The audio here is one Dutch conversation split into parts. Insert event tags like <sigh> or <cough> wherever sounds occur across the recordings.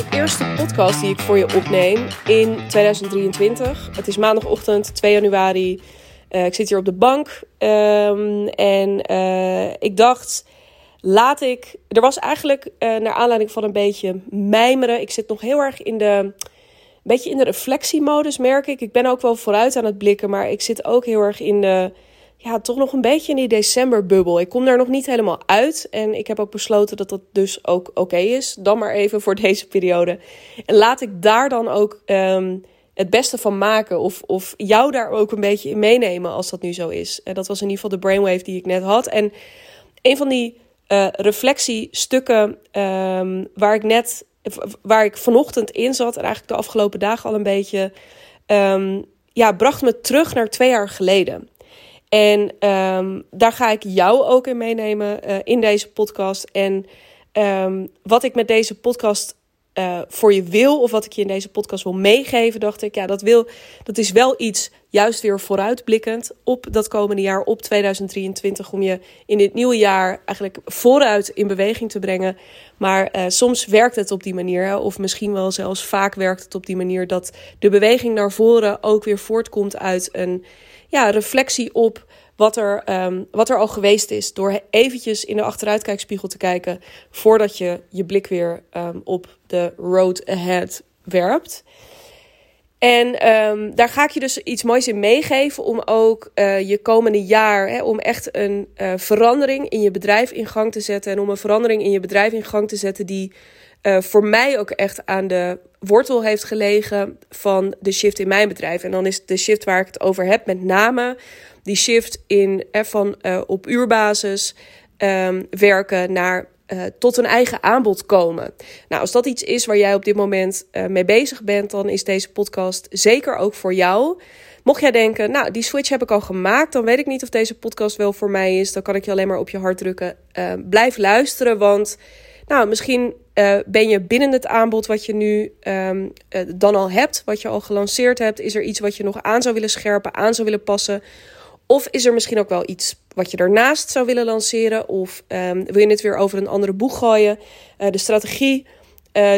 de eerste podcast die ik voor je opneem in 2023. Het is maandagochtend 2 januari. Uh, ik zit hier op de bank um, en uh, ik dacht, laat ik. Er was eigenlijk uh, naar aanleiding van een beetje mijmeren. Ik zit nog heel erg in de. Een beetje in de reflectiemodus, merk ik. Ik ben ook wel vooruit aan het blikken, maar ik zit ook heel erg in de ja, toch nog een beetje in die decemberbubbel. Ik kom daar nog niet helemaal uit. En ik heb ook besloten dat dat dus ook oké is. Dan maar even voor <laughs> deze periode. En laat ik daar dan ook um, het beste van maken. Of, of jou daar ook een beetje in meenemen als dat nu zo is. En dat was in ieder geval de brainwave die ik net had. En een van die uh, reflectiestukken um, waar ik net, waar ik vanochtend in zat. En eigenlijk de afgelopen dagen al een beetje. Um, ja, bracht me terug naar twee jaar geleden. En um, daar ga ik jou ook in meenemen uh, in deze podcast. En um, wat ik met deze podcast uh, voor je wil, of wat ik je in deze podcast wil meegeven, dacht ik, ja, dat, wil, dat is wel iets juist weer vooruitblikkend op dat komende jaar, op 2023, om je in dit nieuwe jaar eigenlijk vooruit in beweging te brengen. Maar uh, soms werkt het op die manier, of misschien wel zelfs vaak werkt het op die manier dat de beweging naar voren ook weer voortkomt uit een ja, reflectie op wat er, um, wat er al geweest is. Door eventjes in de achteruitkijkspiegel te kijken voordat je je blik weer um, op de road ahead werpt. En um, daar ga ik je dus iets moois in meegeven om ook uh, je komende jaar, hè, om echt een uh, verandering in je bedrijf in gang te zetten. En om een verandering in je bedrijf in gang te zetten die uh, voor mij ook echt aan de wortel heeft gelegen van de shift in mijn bedrijf. En dan is de shift waar ik het over heb, met name die shift in eh, van uh, op uurbasis um, werken naar uh, tot een eigen aanbod komen. Nou, als dat iets is waar jij op dit moment mee bezig bent, dan is deze podcast zeker ook voor jou. Mocht jij denken, nou, die switch heb ik al gemaakt, dan weet ik niet of deze podcast wel voor mij is. Dan kan ik je alleen maar op je hart drukken. Blijf luisteren, want nou, misschien uh, ben je binnen het aanbod wat je nu um, uh, dan al hebt, wat je al gelanceerd hebt. Is er iets wat je nog aan zou willen scherpen, aan zou willen passen? Of is er misschien ook wel iets wat je daarnaast zou willen lanceren? Of um, wil je het weer over een andere boeg gooien? Uh, de strategie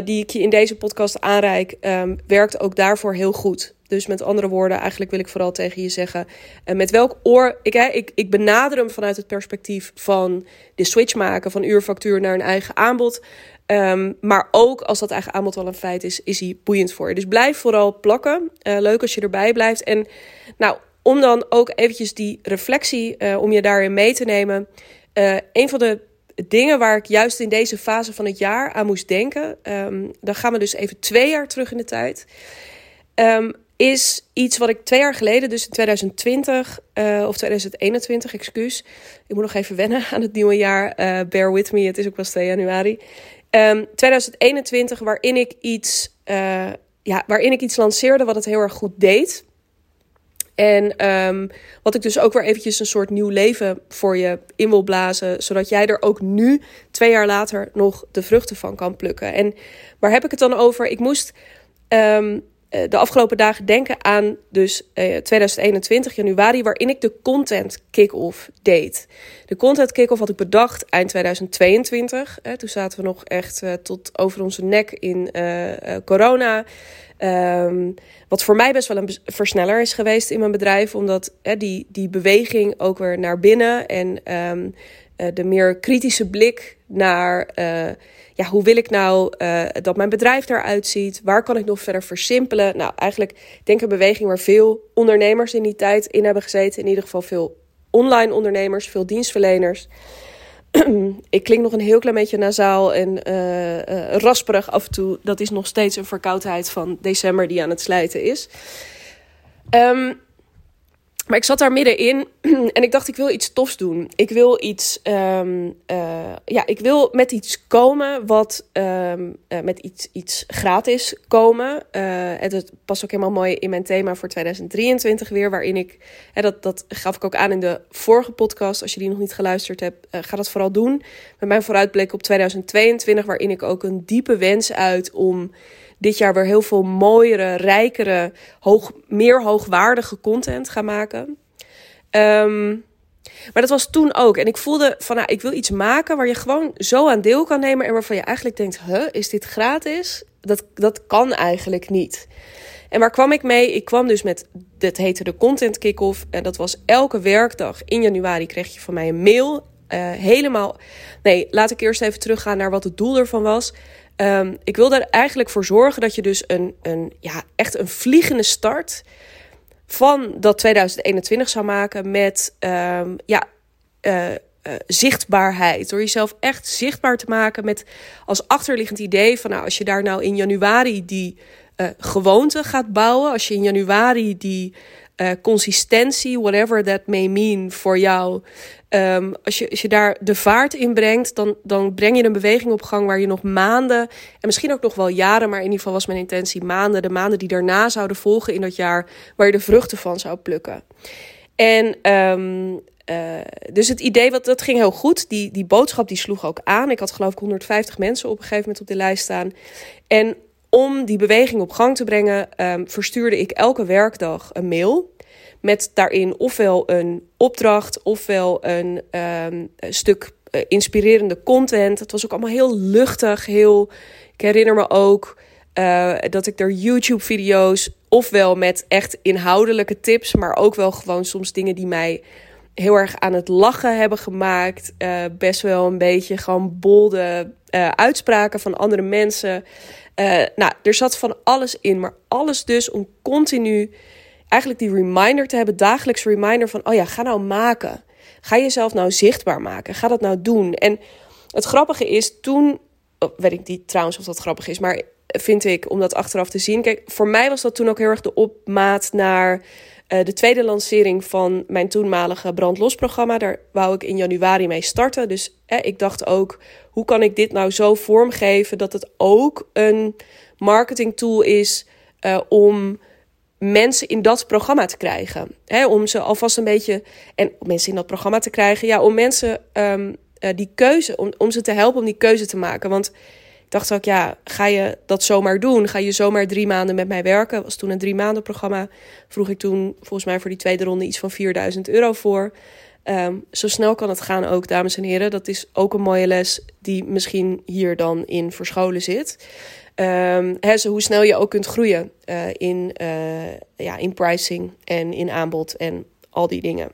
die ik je in deze podcast aanreik, um, werkt ook daarvoor heel goed. Dus met andere woorden, eigenlijk wil ik vooral tegen je zeggen: uh, met welk oor. Ik, hè, ik, ik benader hem vanuit het perspectief van de switch maken van uurfactuur naar een eigen aanbod. Um, maar ook als dat eigen aanbod al een feit is, is hij boeiend voor je. Dus blijf vooral plakken. leuk als je erbij blijft. En nou om dan ook eventjes die reflectie, uh, om je daarin mee te nemen. Uh, een van de dingen waar ik juist in deze fase van het jaar aan moest denken, um, dan gaan we dus even twee jaar terug in de tijd, um, is iets wat ik twee jaar geleden, dus in 2020 uh, of 2021, excuus. Ik moet nog even wennen <laughs> aan het nieuwe jaar. bear with me, het is ook pas 2 januari. Um, 2021, waarin ik iets, ja, waarin ik iets lanceerde wat het heel erg goed deed. En um, wat ik dus ook weer eventjes een soort nieuw leven voor je in wil blazen. Zodat jij er ook nu, twee jaar later, nog de vruchten van kan plukken. En waar heb ik het dan over? Ik moest um, de afgelopen dagen denken aan dus uh, 2021 januari, waarin ik de content kick-off deed. De content kick-off had ik bedacht eind 2022. Uh, toen zaten we nog echt tot over onze nek in corona. Um, wat voor mij best wel een versneller is geweest in mijn bedrijf, omdat die, die beweging ook weer naar binnen en uh, de meer kritische blik naar uh, ja, hoe wil ik nou uh, dat mijn bedrijf eruit ziet, waar kan ik nog verder versimpelen. Nou, eigenlijk denk ik een beweging waar veel ondernemers in die tijd in hebben gezeten, in ieder geval veel online ondernemers, veel dienstverleners. <clears throat> ik klink nog een heel klein beetje nasaal en uh, rasperig af en toe. Dat is nog steeds een verkoudheid van december die aan het slijten is. Um, maar ik zat daar middenin <clears throat> en ik dacht, ik wil iets tofs doen. Ik wil iets, um, uh, ja, ik wil met iets komen wat, um, uh, met iets, iets gratis komen. Uh, en dat past ook helemaal mooi in mijn thema voor 2023 weer, waarin ik, hè, dat, dat gaf ik ook aan in de vorige podcast. Als je die nog niet geluisterd hebt, ga dat vooral doen. Met mijn vooruitblik op 2022, waarin ik ook een diepe wens uit om dit jaar weer heel veel mooiere, rijkere, hoog, meer hoogwaardige content gaan maken. Um, maar dat was toen ook. En ik voelde van, nou, ik wil iets maken waar je gewoon zo aan deel kan nemen. En waarvan je eigenlijk denkt, huh, is dit gratis? dat, dat kan eigenlijk niet. En waar kwam ik mee? Ik kwam dus met, dat heette de Content Kick-Off. En dat was elke werkdag in januari kreeg je van mij een mail. Uh, helemaal, nee, laat ik eerst even teruggaan naar wat het doel ervan was. Um, ik wilde er eigenlijk voor zorgen dat je dus een, een, ja, echt een vliegende start van dat 2021 zou maken met um, ja, uh, uh, zichtbaarheid. Door jezelf echt zichtbaar te maken met als achterliggend idee van nou, als je daar nou in januari die uh, gewoonte gaat bouwen, als je in januari die consistentie, whatever that may mean voor jou, um, als, je, als je daar de vaart in brengt, dan, dan breng je een beweging op gang waar je nog maanden en misschien ook nog wel jaren, maar in ieder geval was mijn intentie maanden, de maanden die daarna zouden volgen in dat jaar, waar je de vruchten van zou plukken. En um, uh, dus het idee, wat, dat ging heel goed. Die, die boodschap die sloeg ook aan. Ik had geloof ik 150 mensen op een gegeven moment op de lijst staan. En om die beweging op gang te brengen, um, verstuurde ik elke werkdag een mail. Met daarin ofwel een opdracht, ofwel een, een stuk uh, inspirerende content. Het was ook allemaal heel luchtig. Heel, ik herinner me ook uh, dat ik er YouTube-video's, ofwel met echt inhoudelijke tips, maar ook wel gewoon soms dingen die mij heel erg aan het lachen hebben gemaakt. Uh, best wel een beetje gewoon bolde uitspraken van andere mensen. Nou, er zat van alles in, maar alles dus om continu eigenlijk die reminder te hebben, dagelijks reminder van, oh ja, ga nou maken. Ga jezelf nou zichtbaar maken. Ga dat nou doen. En het grappige is, toen, oh, weet ik niet trouwens of dat grappig is, maar vind ik om dat achteraf te zien. Kijk, voor mij was dat toen ook heel erg de opmaat naar uh, de tweede lancering van mijn toenmalige brandlosprogramma. Daar wou ik in januari mee starten. Dus eh, ik dacht ook, hoe kan ik dit nou zo vormgeven dat het ook een marketing tool is uh, om mensen in dat programma te krijgen. Hè, om ze alvast een beetje. En om mensen in dat programma te krijgen. Ja, om mensen um, uh, die keuze. Om, om ze te helpen om die keuze te maken. Want dacht ook, ja, ga je dat zomaar doen? Ga je zomaar drie maanden met mij werken? Dat was toen een drie maanden programma. Vroeg ik toen volgens mij voor die tweede ronde iets van 4000 euro voor. Um, zo snel kan het gaan ook, dames en heren. Dat is ook een mooie les die misschien hier dan in verscholen zit. He, zo hoe snel je ook kunt groeien uh, in, uh, ja, in pricing en in aanbod en al die dingen.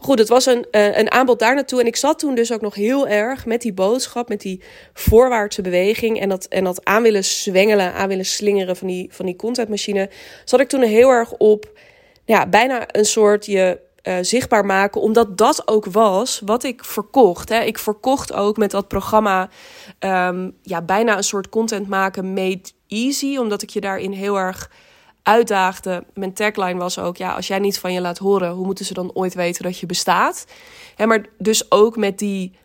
Goed, het was een, uh, een aanbod daar naartoe. En ik zat toen dus ook nog heel erg met die boodschap, met die voorwaartse beweging. En dat, en dat aan willen zwengelen, aan willen slingeren van die, van die contentmachine. Zat ik toen heel erg op, ja, bijna een soort je uh, zichtbaar maken. Omdat dat ook was wat ik verkocht. Hè. Ik verkocht ook met dat programma um, ja, bijna een soort content maken made easy. Omdat ik je daarin heel erg uitdaagde. Mijn tagline was ook: ja, als jij niet van je laat horen, hoe moeten ze dan ooit weten dat je bestaat? Hè, maar dus ook met die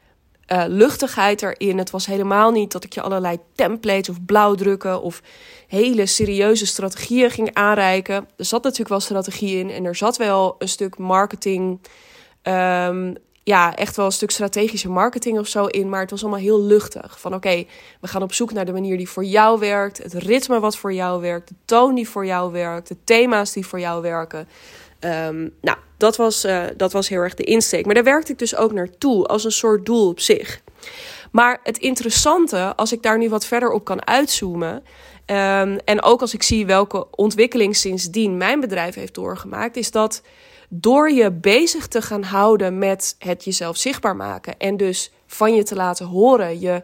uh, luchtigheid erin. Het was helemaal niet dat ik je allerlei templates of blauwdrukken of hele serieuze strategieën ging aanreiken. Er zat natuurlijk wel strategie in en er zat wel een stuk marketing. Um, ja, echt wel een stuk strategische marketing of zo in. Maar het was allemaal heel luchtig. Van oké, we gaan op zoek naar de manier die voor jou werkt. Het ritme wat voor jou werkt. De toon die voor jou werkt. De thema's die voor jou werken. Um, nou, dat was, uh, dat was heel erg de insteek. Maar daar werkte ik dus ook naartoe als een soort doel op zich. Maar het interessante, als ik daar nu wat verder op kan uitzoomen. Um, en ook als ik zie welke ontwikkeling sindsdien mijn bedrijf heeft doorgemaakt, is dat door je bezig te gaan houden met het jezelf zichtbaar maken en dus van je te laten horen, je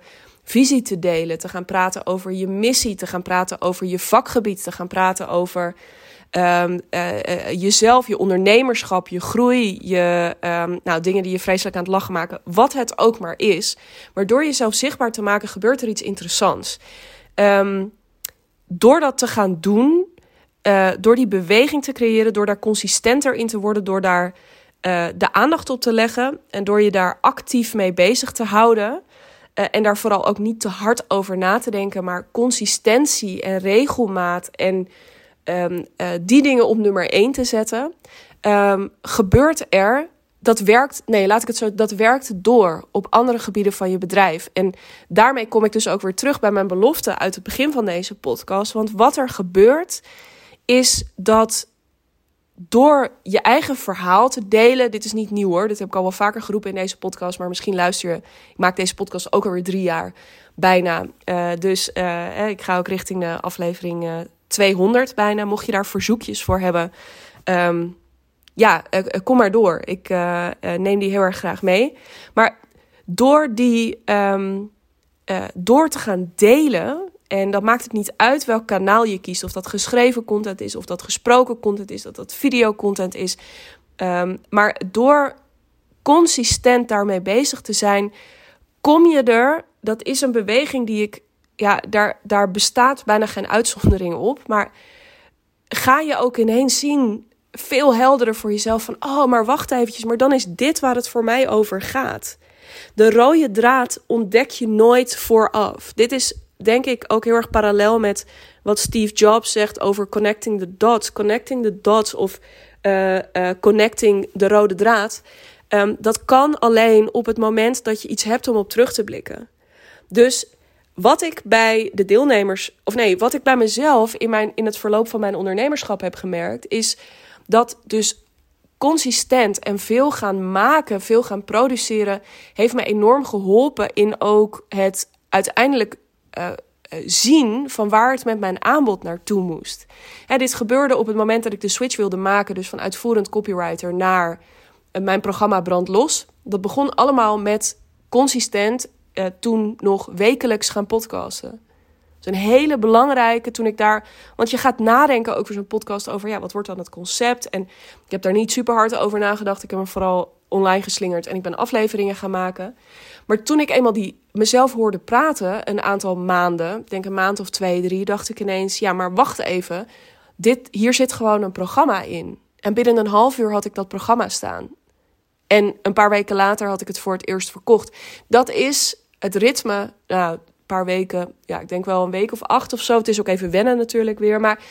visie te delen, te gaan praten over je missie, te gaan praten over je vakgebied, te gaan praten over um, uh, uh, jezelf, je ondernemerschap, je groei, je um, nou, dingen die je vreselijk aan het lachen maken, wat het ook maar is. Maar door jezelf zichtbaar te maken, gebeurt er iets interessants. Um, door dat te gaan doen, uh, door die beweging te creëren, door daar consistenter in te worden, door daar de aandacht op te leggen en door je daar actief mee bezig te houden. Uh, en daar vooral ook niet te hard over na te denken, maar consistentie en regelmaat en um, die dingen op nummer 1 te zetten, um, gebeurt er dat werkt, nee, laat ik het zo, dat werkt door op andere gebieden van je bedrijf. En daarmee kom ik dus ook weer terug bij mijn belofte uit het begin van deze podcast. Want wat er gebeurt, is dat door je eigen verhaal te delen. Dit is niet nieuw hoor. Dit heb ik al wel vaker geroepen in deze podcast. Maar misschien luister je. Ik maak deze podcast ook alweer drie jaar bijna. Uh, dus uh, ik ga ook richting de aflevering uh, 200 bijna. Mocht je daar verzoekjes voor hebben. Um, ja, kom maar door. Ik neem die heel erg graag mee. Maar door die. Um, door te gaan delen en dat maakt het niet uit welk kanaal je kiest. Of dat geschreven content is, of dat gesproken content is, dat dat videocontent is. Um, maar door consistent daarmee bezig te zijn, kom je er. Dat is een beweging die ik. Ja, daar, daar bestaat bijna geen uitzondering op. Maar ga je ook ineens zien, veel helderder voor jezelf: van oh, maar wacht eventjes, maar dan is dit waar het voor mij over gaat. De rode draad ontdek je nooit vooraf. Dit is denk ik ook heel erg parallel met wat Steve Jobs zegt over connecting the dots. Connecting the dots of uh, uh, connecting de rode draad. Um, dat kan alleen op het moment dat je iets hebt om op terug te blikken. Dus wat ik bij de deelnemers, of nee, wat ik bij mezelf in, mijn, in het verloop van mijn ondernemerschap heb gemerkt, is dat dus consistent en veel gaan maken, veel gaan produceren, heeft me enorm geholpen in ook het uiteindelijk uh, zien van waar het met mijn aanbod naartoe moest. Dit gebeurde op het moment dat ik de switch wilde maken, dus van uitvoerend copywriter naar uh, mijn programma Brand Los. Dat begon allemaal met consistent toen nog wekelijks gaan podcasten. Dat is een hele belangrijke toen ik daar. Want je gaat nadenken over zo'n podcast over ja, wat wordt dan het concept? En ik heb daar niet super hard over nagedacht. Ik heb me vooral online geslingerd en ik ben afleveringen gaan maken. Maar toen ik eenmaal die mezelf hoorde praten, een aantal maanden, denk een maand of twee, drie, dacht ik ineens: ja, maar wacht even. Dit, hier zit gewoon een programma in. En binnen een half uur had ik dat programma staan. En een paar weken later had ik het voor het eerst verkocht. Dat is het ritme. Nou, een paar weken, ja, ik denk wel een week of acht of zo. Het is ook even wennen natuurlijk weer. Maar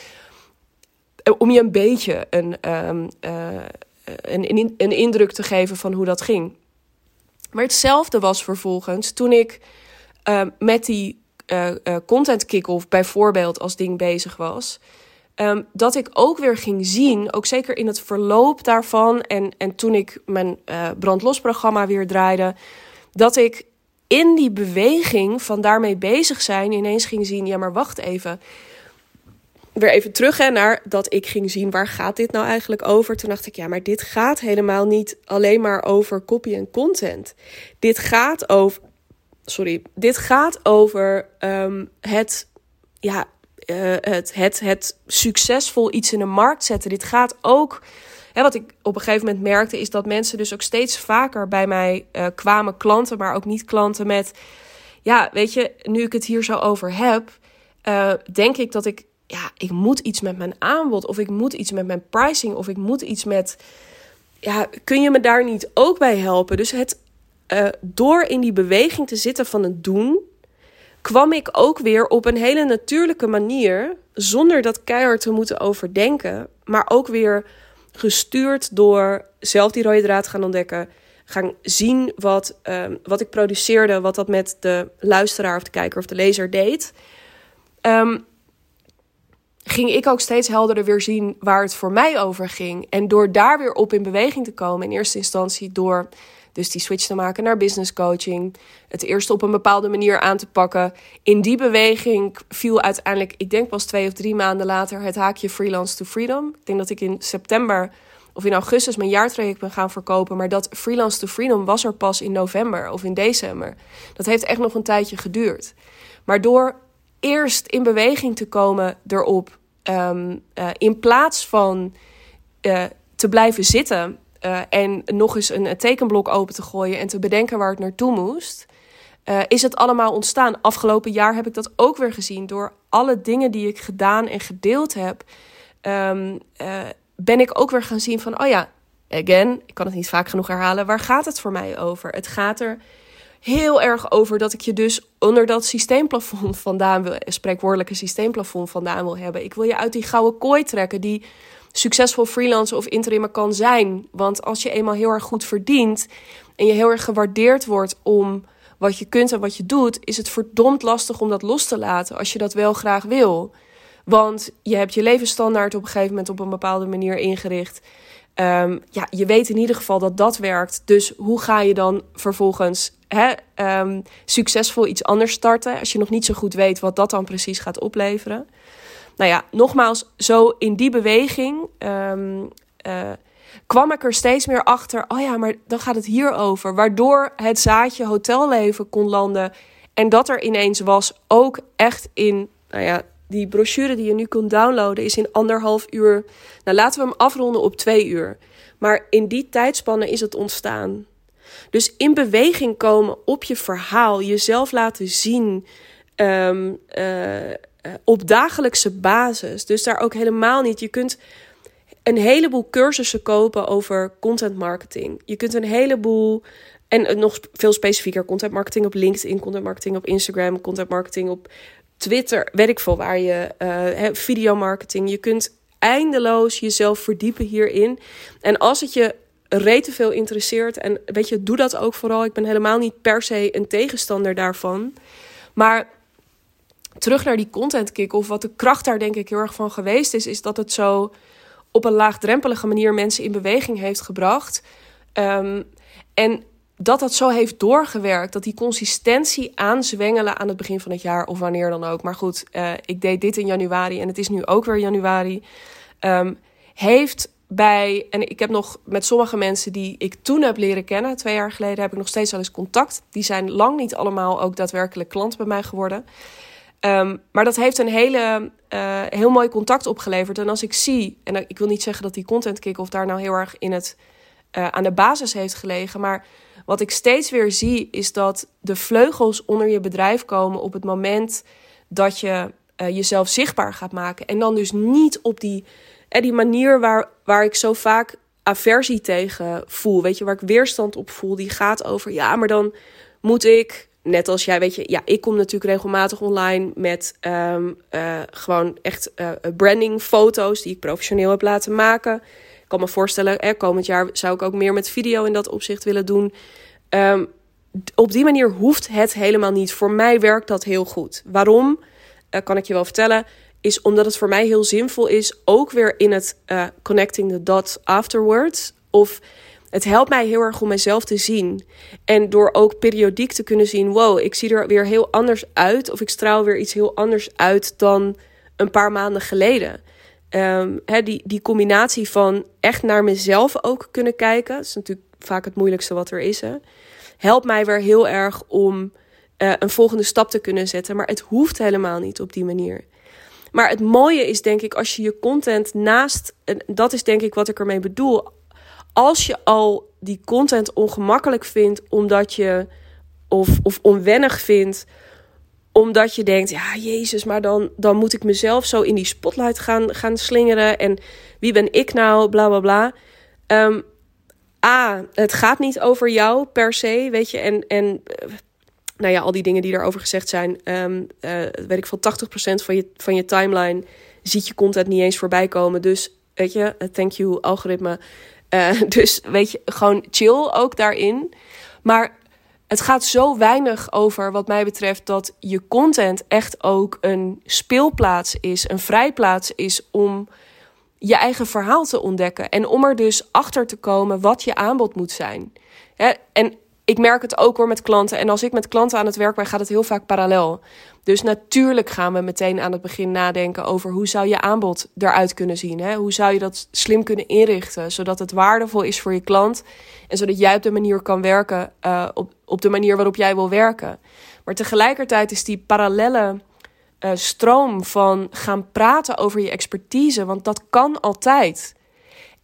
eh, om je een beetje een, um, uh, een, een indruk te geven van hoe dat ging. Maar hetzelfde was vervolgens toen ik uh, met die uh, uh, content kick-off bijvoorbeeld als ding bezig was. Um, dat ik ook weer ging zien, ook zeker in het verloop daarvan en, en toen ik mijn brandlos programma weer draaide, dat ik in die beweging van daarmee bezig zijn ineens ging zien, ja maar wacht even, weer even terug hè, naar dat ik ging zien waar gaat dit nou eigenlijk over. Toen dacht ik, ja, maar dit gaat helemaal niet alleen maar over copy en content. Dit gaat over, sorry, dit gaat over um, het, ja, uh, het, het, het succesvol iets in de markt zetten. Dit gaat ook, hè, wat ik op een gegeven moment merkte, is dat mensen dus ook steeds vaker bij mij uh, kwamen, klanten, maar ook niet klanten met, ja, weet je, nu ik het hier zo over heb, uh, denk ik dat ik ja, ik moet iets met mijn aanbod of ik moet iets met mijn pricing of ik moet iets met, ja, kun je me daar niet ook bij helpen? Dus het, uh, door in die beweging te zitten van het doen, kwam ik ook weer op een hele natuurlijke manier, zonder dat keihard te moeten overdenken, maar ook weer gestuurd door zelf die rode draad gaan ontdekken, gaan zien wat, uh, wat ik produceerde, wat dat met de luisteraar of de kijker of de lezer deed. Um, ging ik ook steeds helderder weer zien waar het voor mij over ging. En door daar weer op in beweging te komen, in eerste instantie door dus die switch te maken naar business coaching, het eerst op een bepaalde manier aan te pakken. In die beweging viel uiteindelijk, ik denk pas twee of drie maanden later, het haakje freelance to freedom. Ik denk dat ik in september of in augustus mijn jaartraject ben gaan verkopen. Maar dat freelance to freedom was er pas in november of in december. Dat heeft echt nog een tijdje geduurd. Maar door eerst in beweging te komen erop, um, uh, in plaats van uh, te blijven zitten uh, en nog eens een, tekenblok open te gooien en te bedenken waar het naartoe moest, is het allemaal ontstaan. Afgelopen jaar heb ik dat ook weer gezien door alle dingen die ik gedaan en gedeeld heb. Um, ben ik ook weer gaan zien van, oh ja, again, ik kan het niet vaak genoeg herhalen, waar gaat het voor mij over? Het gaat er heel erg over dat ik je dus onder dat systeemplafond <laughs> vandaan wil, spreekwoordelijke systeemplafond vandaan wil hebben. Ik wil je uit die gouden kooi trekken die succesvol freelancer of interimmer kan zijn. Want als je eenmaal heel erg goed verdient en je heel erg gewaardeerd wordt om wat je kunt en wat je doet, is het verdomd lastig om dat los te laten als je dat wel graag wil. Want je hebt je levensstandaard op een gegeven moment op een bepaalde manier ingericht. Ehm, ja, je weet in ieder geval dat dat werkt. Dus hoe ga je dan vervolgens hè, ehm, succesvol iets anders starten als je nog niet zo goed weet wat dat dan precies gaat opleveren? Nou ja, nogmaals, zo in die beweging um, kwam ik er steeds meer achter. Oh ja, maar dan gaat het hier over. Waardoor het zaadje hotelleven kon landen. En dat er ineens was, ook echt in, nou ja, die brochure die je nu kunt downloaden, is in anderhalf uur. Nou, laten we hem afronden op twee uur. Maar in die tijdspanne is het ontstaan. Dus in beweging komen op je verhaal, jezelf laten zien. Um, uh, op dagelijkse basis. Dus daar ook helemaal niet. Je kunt een heleboel cursussen kopen over content marketing. Je kunt een heleboel en nog veel specifieker content marketing op LinkedIn, content marketing op Instagram, content marketing op Twitter, weet ik veel waar je uh, videomarketing. Je kunt eindeloos jezelf verdiepen hierin. En als het je rete veel interesseert en weet je, doe dat ook vooral. Ik ben helemaal niet per se een tegenstander daarvan. Maar terug naar die content kick of wat de kracht daar denk ik heel erg van geweest is, is dat het zo op een laagdrempelige manier mensen in beweging heeft gebracht. Um, en dat dat zo heeft doorgewerkt. Dat die consistentie aanzwengelen aan het begin van het jaar of wanneer dan ook. Maar goed, uh, ik deed dit in januari en het is nu ook weer januari. Um, heeft bij, en ik heb nog met sommige mensen die ik toen heb leren kennen, twee jaar geleden, heb ik nog steeds wel eens contact. Die zijn lang niet allemaal ook daadwerkelijk klant bij mij geworden. Um, maar dat heeft een hele, uh, heel mooi contact opgeleverd. En als ik zie, en ik wil niet zeggen dat die content kick-off daar nou heel erg in het, uh, aan de basis heeft gelegen, maar wat ik steeds weer zie is dat de vleugels onder je bedrijf komen op het moment dat je uh, jezelf zichtbaar gaat maken. En dan dus niet op die, eh, die manier waar, waar ik zo vaak aversie tegen voel. Weet je, waar ik weerstand op voel. Die gaat over, ja, maar dan moet ik net als jij, weet je, ja, ik kom natuurlijk regelmatig online met um, uh, gewoon echt uh, branding foto's die ik professioneel heb laten maken kan me voorstellen, eh, komend jaar zou ik ook meer met video in dat opzicht willen doen. Um, op die manier hoeft het helemaal niet. Voor mij werkt dat heel goed. Waarom? Uh, kan ik je wel vertellen. Is omdat het voor mij heel zinvol is. Ook weer in het uh, connecting the dots afterwards. Of het helpt mij heel erg om mezelf te zien. En door ook periodiek te kunnen zien: wow, ik zie er weer heel anders uit. Of ik straal weer iets heel anders uit dan een paar maanden geleden. Um, die, die combinatie van echt naar mezelf ook kunnen kijken. Dat is natuurlijk vaak het moeilijkste wat er is. Hè, helpt mij weer heel erg om uh, een volgende stap te kunnen zetten. Maar het hoeft helemaal niet op die manier. Maar het mooie is denk ik als je je content naast. En dat is denk ik wat ik ermee bedoel. Als je al die content ongemakkelijk vindt omdat je. Of, of onwennig vindt omdat je denkt, ja, Jezus, maar dan, dan moet ik mezelf zo in die spotlight gaan, gaan slingeren. En wie ben ik nou? Bla bla bla. Um, A, het gaat niet over jou per se, weet je. En, en eh, nou ja, al die dingen die daarover gezegd zijn. Um, uh, weet ik veel, 80% van je, van je timeline ziet je content niet eens voorbij komen. Dus weet je, thank you algoritme. <laughs> Dus weet je, gewoon chill ook daarin. Maar het gaat zo weinig over, wat mij betreft, dat je content echt ook een speelplaats is, een vrijplaats is om je eigen verhaal te ontdekken. En om er dus achter te komen wat je aanbod moet zijn. en ik merk het ook hoor met klanten. En als ik met klanten aan het werk ben, gaat het heel vaak parallel. Dus natuurlijk gaan we meteen aan het begin nadenken over hoe zou je aanbod eruit kunnen zien. Hè? Hoe zou je dat slim kunnen inrichten, zodat het waardevol is voor je klant. En zodat jij op de manier kan werken, uh, op, de manier waarop jij wil werken. Maar tegelijkertijd is die parallelle uh, stroom van gaan praten over je expertise, want dat kan altijd.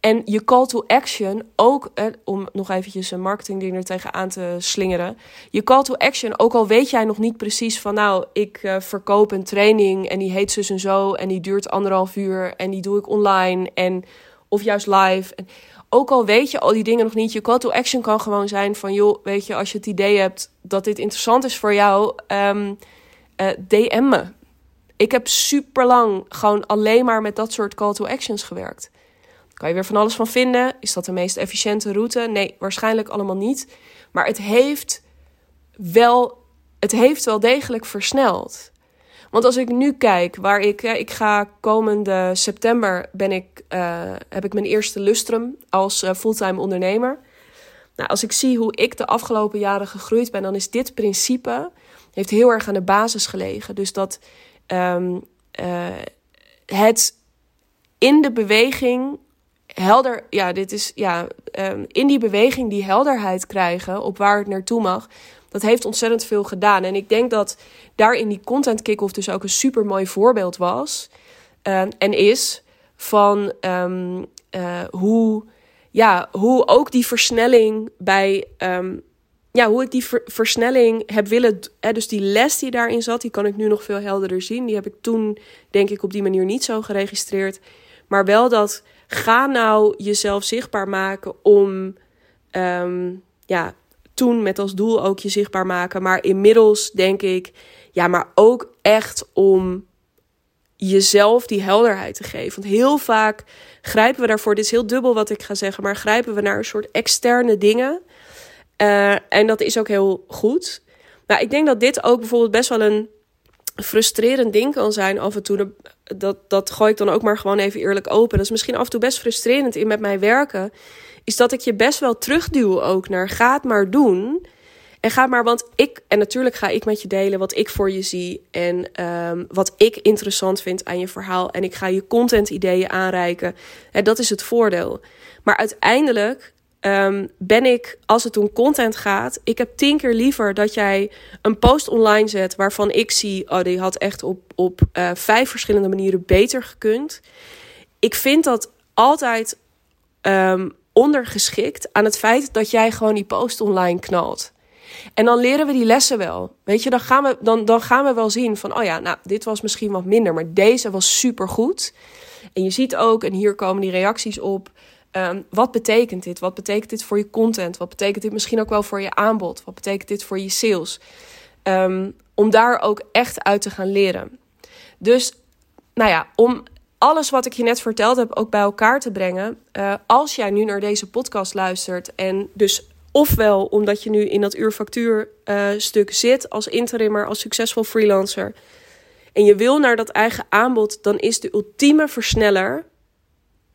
En je call to action, ook eh, om nog eventjes een marketingding er tegenaan te slingeren. Je call to action, ook al weet jij nog niet precies van nou, ik uh, verkoop een training en die heet zus en zo en die duurt anderhalf uur en die doe ik online en of juist live. En ook al weet je al die dingen nog niet, je call to action kan gewoon zijn van joh, weet je, als je het idee hebt dat dit interessant is voor jou, um, uh, DM me. Ik heb super lang gewoon alleen maar met dat soort call to actions gewerkt. Kan je weer van alles van vinden? Is dat de meest efficiënte route? Nee, waarschijnlijk allemaal niet. Maar het heeft wel, het heeft wel degelijk versneld. Want als ik nu kijk waar ik, ik ga komende september ben ik, uh, heb ik mijn eerste lustrum als uh, fulltime ondernemer. Nou, als ik zie hoe ik de afgelopen jaren gegroeid ben, dan is dit principe heeft heel erg aan de basis gelegen. Dus dat um, uh, het in de beweging helder, ja, dit is ja, um, in die beweging die helderheid krijgen op waar het naartoe mag. Dat heeft ontzettend veel gedaan. En ik denk dat daarin die content kick-off dus ook een super mooi voorbeeld was. Uh, en is van uh, hoe, ja, hoe ook die versnelling bij. Ja, hoe ik die ver versnelling heb willen. Hè, dus die les die daarin zat, die kan ik nu nog veel helderder zien. Die heb ik toen, denk ik, op die manier niet zo geregistreerd. Maar wel dat ga nou jezelf zichtbaar maken om. Um, ja, toen met als doel ook je zichtbaar maken. Maar inmiddels denk ik, ja, maar ook echt om jezelf die helderheid te geven. Want heel vaak grijpen we daarvoor, dit is heel dubbel wat ik ga zeggen, maar grijpen we naar een soort externe dingen. Uh, en dat is ook heel goed. Maar ik denk dat dit ook bijvoorbeeld best wel een frustrerend ding kan zijn af en toe. Dat, dat gooi ik dan ook maar gewoon even eerlijk open. Dat is misschien af en toe best frustrerend in met mij werken is dat ik je best wel terugduw ook naar ga het maar doen. En ga maar, want ik, en natuurlijk ga ik met je delen wat ik voor je zie en um, wat ik interessant vind aan je verhaal. En ik ga je content ideeën aanreiken. En dat is het voordeel. Maar uiteindelijk um, ben ik, als het om content gaat, ik heb tien keer liever dat jij een post online zet waarvan ik zie, oh, die had echt op, op uh, vijf verschillende manieren beter gekund. Ik vind dat altijd um, ondergeschikt aan het feit dat jij gewoon die post online knalt. En dan leren we die lessen wel. Weet je, dan gaan we, dan, dan gaan we wel zien van, oh ja, nou, dit was misschien wat minder, maar deze was supergoed. En je ziet ook, en hier komen die reacties op, um, wat betekent dit? Wat betekent dit voor je content? Wat betekent dit misschien ook wel voor je aanbod? Wat betekent dit voor je sales? Um, om daar ook echt uit te gaan leren. Dus, nou ja, om alles wat ik je net verteld heb ook bij elkaar te brengen. Uh, als jij nu naar deze podcast luistert en dus ofwel omdat je nu in dat uurfactuurstuk uh, zit als interimmer, als succesvol freelancer en je wil naar dat eigen aanbod, dan is de ultieme versneller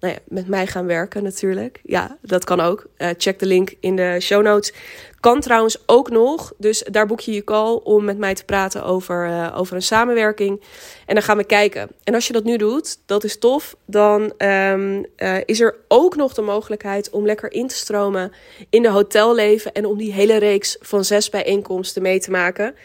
nou ja, met mij gaan werken natuurlijk. Ja, dat kan ook. Uh, check de link in de show notes. Kan trouwens ook nog. Dus daar boek je je call om met mij te praten over, uh, over een samenwerking. En dan gaan we kijken. En als je dat nu doet, dat is tof. Dan um, uh, is er ook nog de mogelijkheid om lekker in te stromen in de hotelleven. En om die hele reeks van zes bijeenkomsten mee te maken.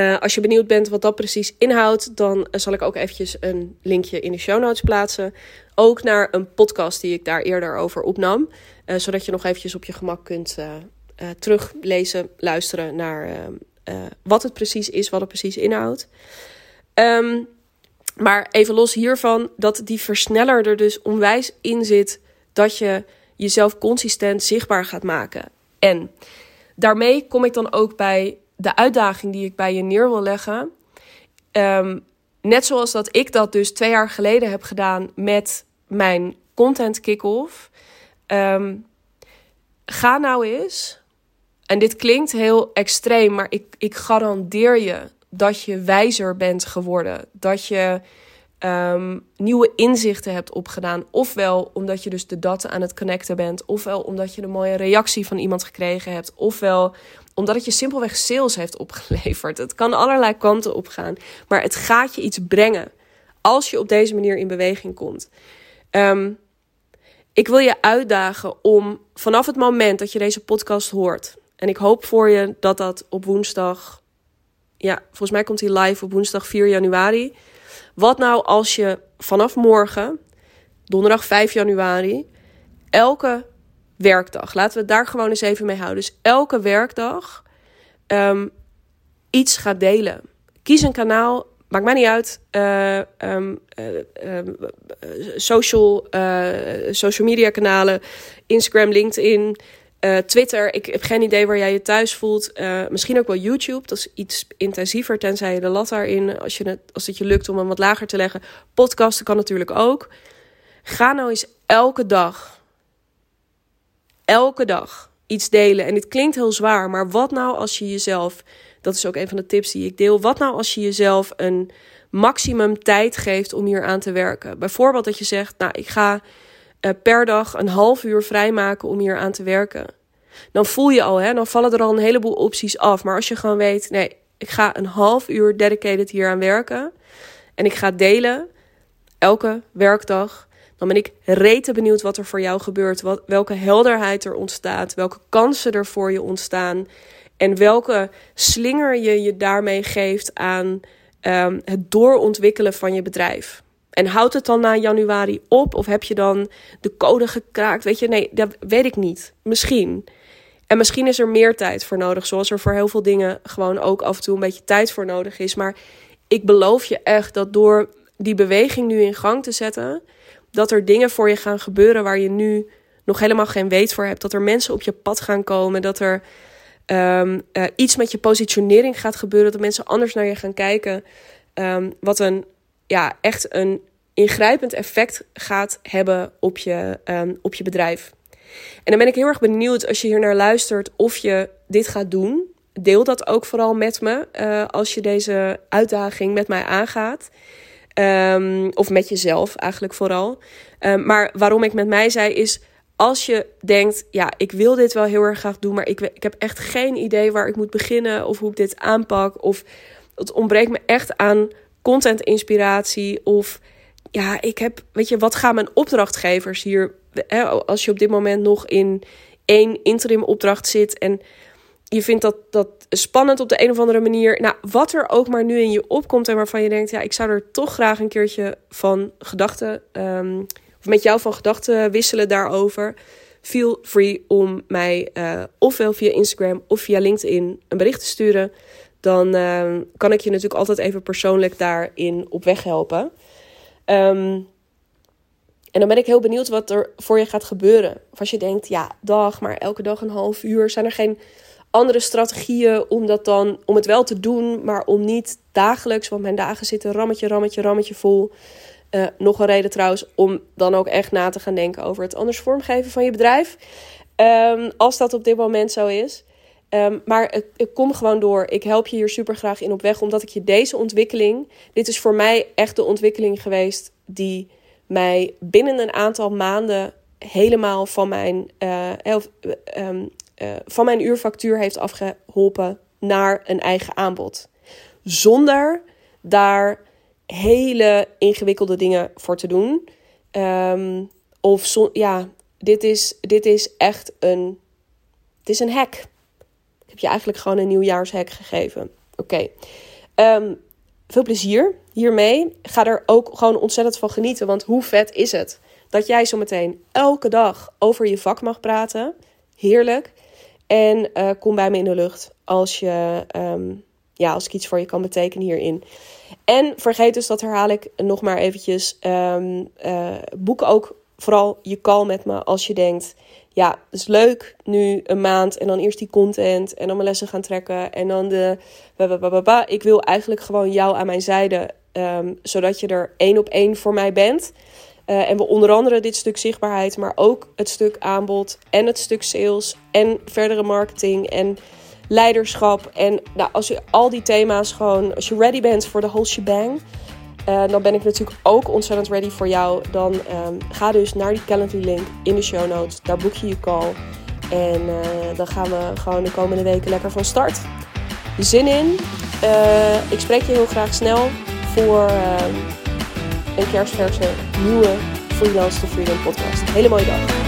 Uh, als je benieuwd bent wat dat precies inhoudt, dan zal ik ook eventjes een linkje in de show notes plaatsen. Ook naar een podcast die ik daar eerder over opnam. Uh, zodat je nog eventjes op je gemak kunt teruglezen, luisteren naar wat het precies is, wat het precies inhoudt. Um, maar even los hiervan, dat die versneller er dus onwijs in zit dat je jezelf consistent zichtbaar gaat maken. En daarmee kom ik dan ook bij de uitdaging die ik bij je neer wil leggen. Um, net zoals dat ik dat dus twee jaar geleden heb gedaan met mijn content kick-off. Um, ga nou eens. En dit klinkt heel extreem, maar ik, ik garandeer je dat je wijzer bent geworden. Dat je um, nieuwe inzichten hebt opgedaan. Ofwel omdat je dus de data aan het connecten bent. Ofwel omdat je een mooie reactie van iemand gekregen hebt. Ofwel omdat het je simpelweg sales heeft opgeleverd. Het kan allerlei kanten op gaan. Maar het gaat je iets brengen. Als je op deze manier in beweging komt. Um, ik wil je uitdagen om vanaf het moment dat je deze podcast hoort. En ik hoop voor je dat dat op woensdag. Ja, volgens mij komt hij live op woensdag 4 januari. Wat nou als je vanaf morgen, donderdag 5 januari, elke werkdag, laten we het daar gewoon eens even mee houden. Dus elke werkdag um, iets gaat delen. Kies een kanaal, maakt mij niet uit. Uh, um, uh, social, social media kanalen, Instagram, LinkedIn. Twitter, ik heb geen idee waar jij je thuis voelt. Misschien ook wel YouTube. Dat is iets intensiever, tenzij je de lat daarin, als, je het, als het je lukt om hem wat lager te leggen. Podcasten kan natuurlijk ook. Ga nou eens elke dag, elke dag iets delen. En dit klinkt heel zwaar, maar wat nou als je jezelf, dat is ook een van de tips die ik deel. Wat nou als je jezelf een maximum tijd geeft om hier aan te werken. Bijvoorbeeld dat je zegt, nou, ik ga uh, per dag een half uur vrijmaken om hier aan te werken. Dan voel je al, hè, dan vallen er al een heleboel opties af. Maar als je gewoon weet, nee, ik ga een half uur dedicated hier aan werken. En ik ga delen, elke werkdag. Dan ben ik rete benieuwd wat er voor jou gebeurt. Wat, welke helderheid er ontstaat. Welke kansen er voor je ontstaan. En welke slinger je je daarmee geeft aan um, het doorontwikkelen van je bedrijf. En houdt het dan na januari op? Of heb je dan de code gekraakt? Weet je, nee, dat weet ik niet. Misschien. En misschien is er meer tijd voor nodig. Zoals er voor heel veel dingen gewoon ook af en toe een beetje tijd voor nodig is. Maar ik beloof je echt dat door die beweging nu in gang te zetten. Dat er dingen voor je gaan gebeuren waar je nu nog helemaal geen weet voor hebt. Dat er mensen op je pad gaan komen. Dat er um, uh, iets met je positionering gaat gebeuren. Dat mensen anders naar je gaan kijken. Um, wat een, ja, echt een ingrijpend effect gaat hebben op je, um, op je bedrijf. En dan ben ik heel erg benieuwd als je hier naar luistert of je dit gaat doen. Deel dat ook vooral met me uh, als je deze uitdaging met mij aangaat. Um, of met jezelf eigenlijk vooral. Um, maar waarom ik met mij zei is als je denkt, ja, ik wil dit wel heel erg graag doen, maar ik, ik heb echt geen idee waar ik moet beginnen of hoe ik dit aanpak. Of het ontbreekt me echt aan content inspiratie. Of ja, ik heb, weet je, wat gaan mijn opdrachtgevers hier, hè, als je op dit moment nog in één interim opdracht zit en je vindt dat, dat spannend op de een of andere manier. Nou, wat er ook maar nu in je opkomt en waarvan je denkt, ja, ik zou er toch graag een keertje van gedachten. Um, of met jou van gedachten wisselen daarover. Feel free om mij uh, ofwel via Instagram of via LinkedIn een bericht te sturen. Dan uh, kan ik je natuurlijk altijd even persoonlijk daarin op weg helpen. Um, en dan ben ik heel benieuwd wat er voor je gaat gebeuren. Of als je denkt, ja, dag, maar elke dag een half uur. Zijn er geen andere strategieën om dat dan, om het wel te doen, maar om niet dagelijks, want mijn dagen zitten rammetje, rammetje, rammetje vol. Uh, nog een reden trouwens om dan ook echt na te gaan denken over het anders vormgeven van je bedrijf. Um, als dat op dit moment zo is. Um, maar ik, kom gewoon door. Ik help je hier super graag in op weg, omdat ik je deze ontwikkeling. Dit is voor mij echt de ontwikkeling geweest die mij binnen een aantal maanden helemaal van mijn, uh, um, uh, van mijn uurfactuur heeft afgeholpen naar een eigen aanbod. Zonder daar hele ingewikkelde dingen voor te doen. Um, of ja, dit is, dit is echt een. Het is een hack. Ik heb je eigenlijk gewoon een nieuwjaarshack gegeven. Oké. Um, veel plezier hiermee. Ga er ook gewoon ontzettend van genieten. Want hoe vet is het dat jij zo meteen elke dag over je vak mag praten? Heerlijk. En uh, kom bij me in de lucht als je. Um, ja, als ik iets voor je kan betekenen hierin. En vergeet dus, dat herhaal ik nog maar eventjes. Um, uh, boek ook vooral je call met me als je denkt... Ja, het is leuk nu een maand en dan eerst die content en dan mijn lessen gaan trekken. En dan de... Ik wil eigenlijk gewoon jou aan mijn zijde, um, zodat je er één op één voor mij bent. Uh, en we onder andere dit stuk zichtbaarheid, maar ook het stuk aanbod en het stuk sales en verdere marketing en leiderschap. En nou, als je al die thema's gewoon, als je ready bent voor de whole shebang, uh, dan ben ik natuurlijk ook ontzettend ready voor jou. Dan um, ga dus naar die Calendly link in de show notes. Daar boek je je call. En uh, dan gaan we gewoon de komende weken lekker van start. Zin in. Ik spreek je heel graag snel voor um, een kerstverse nieuwe Freelance to Freedom podcast. Hele mooie dag.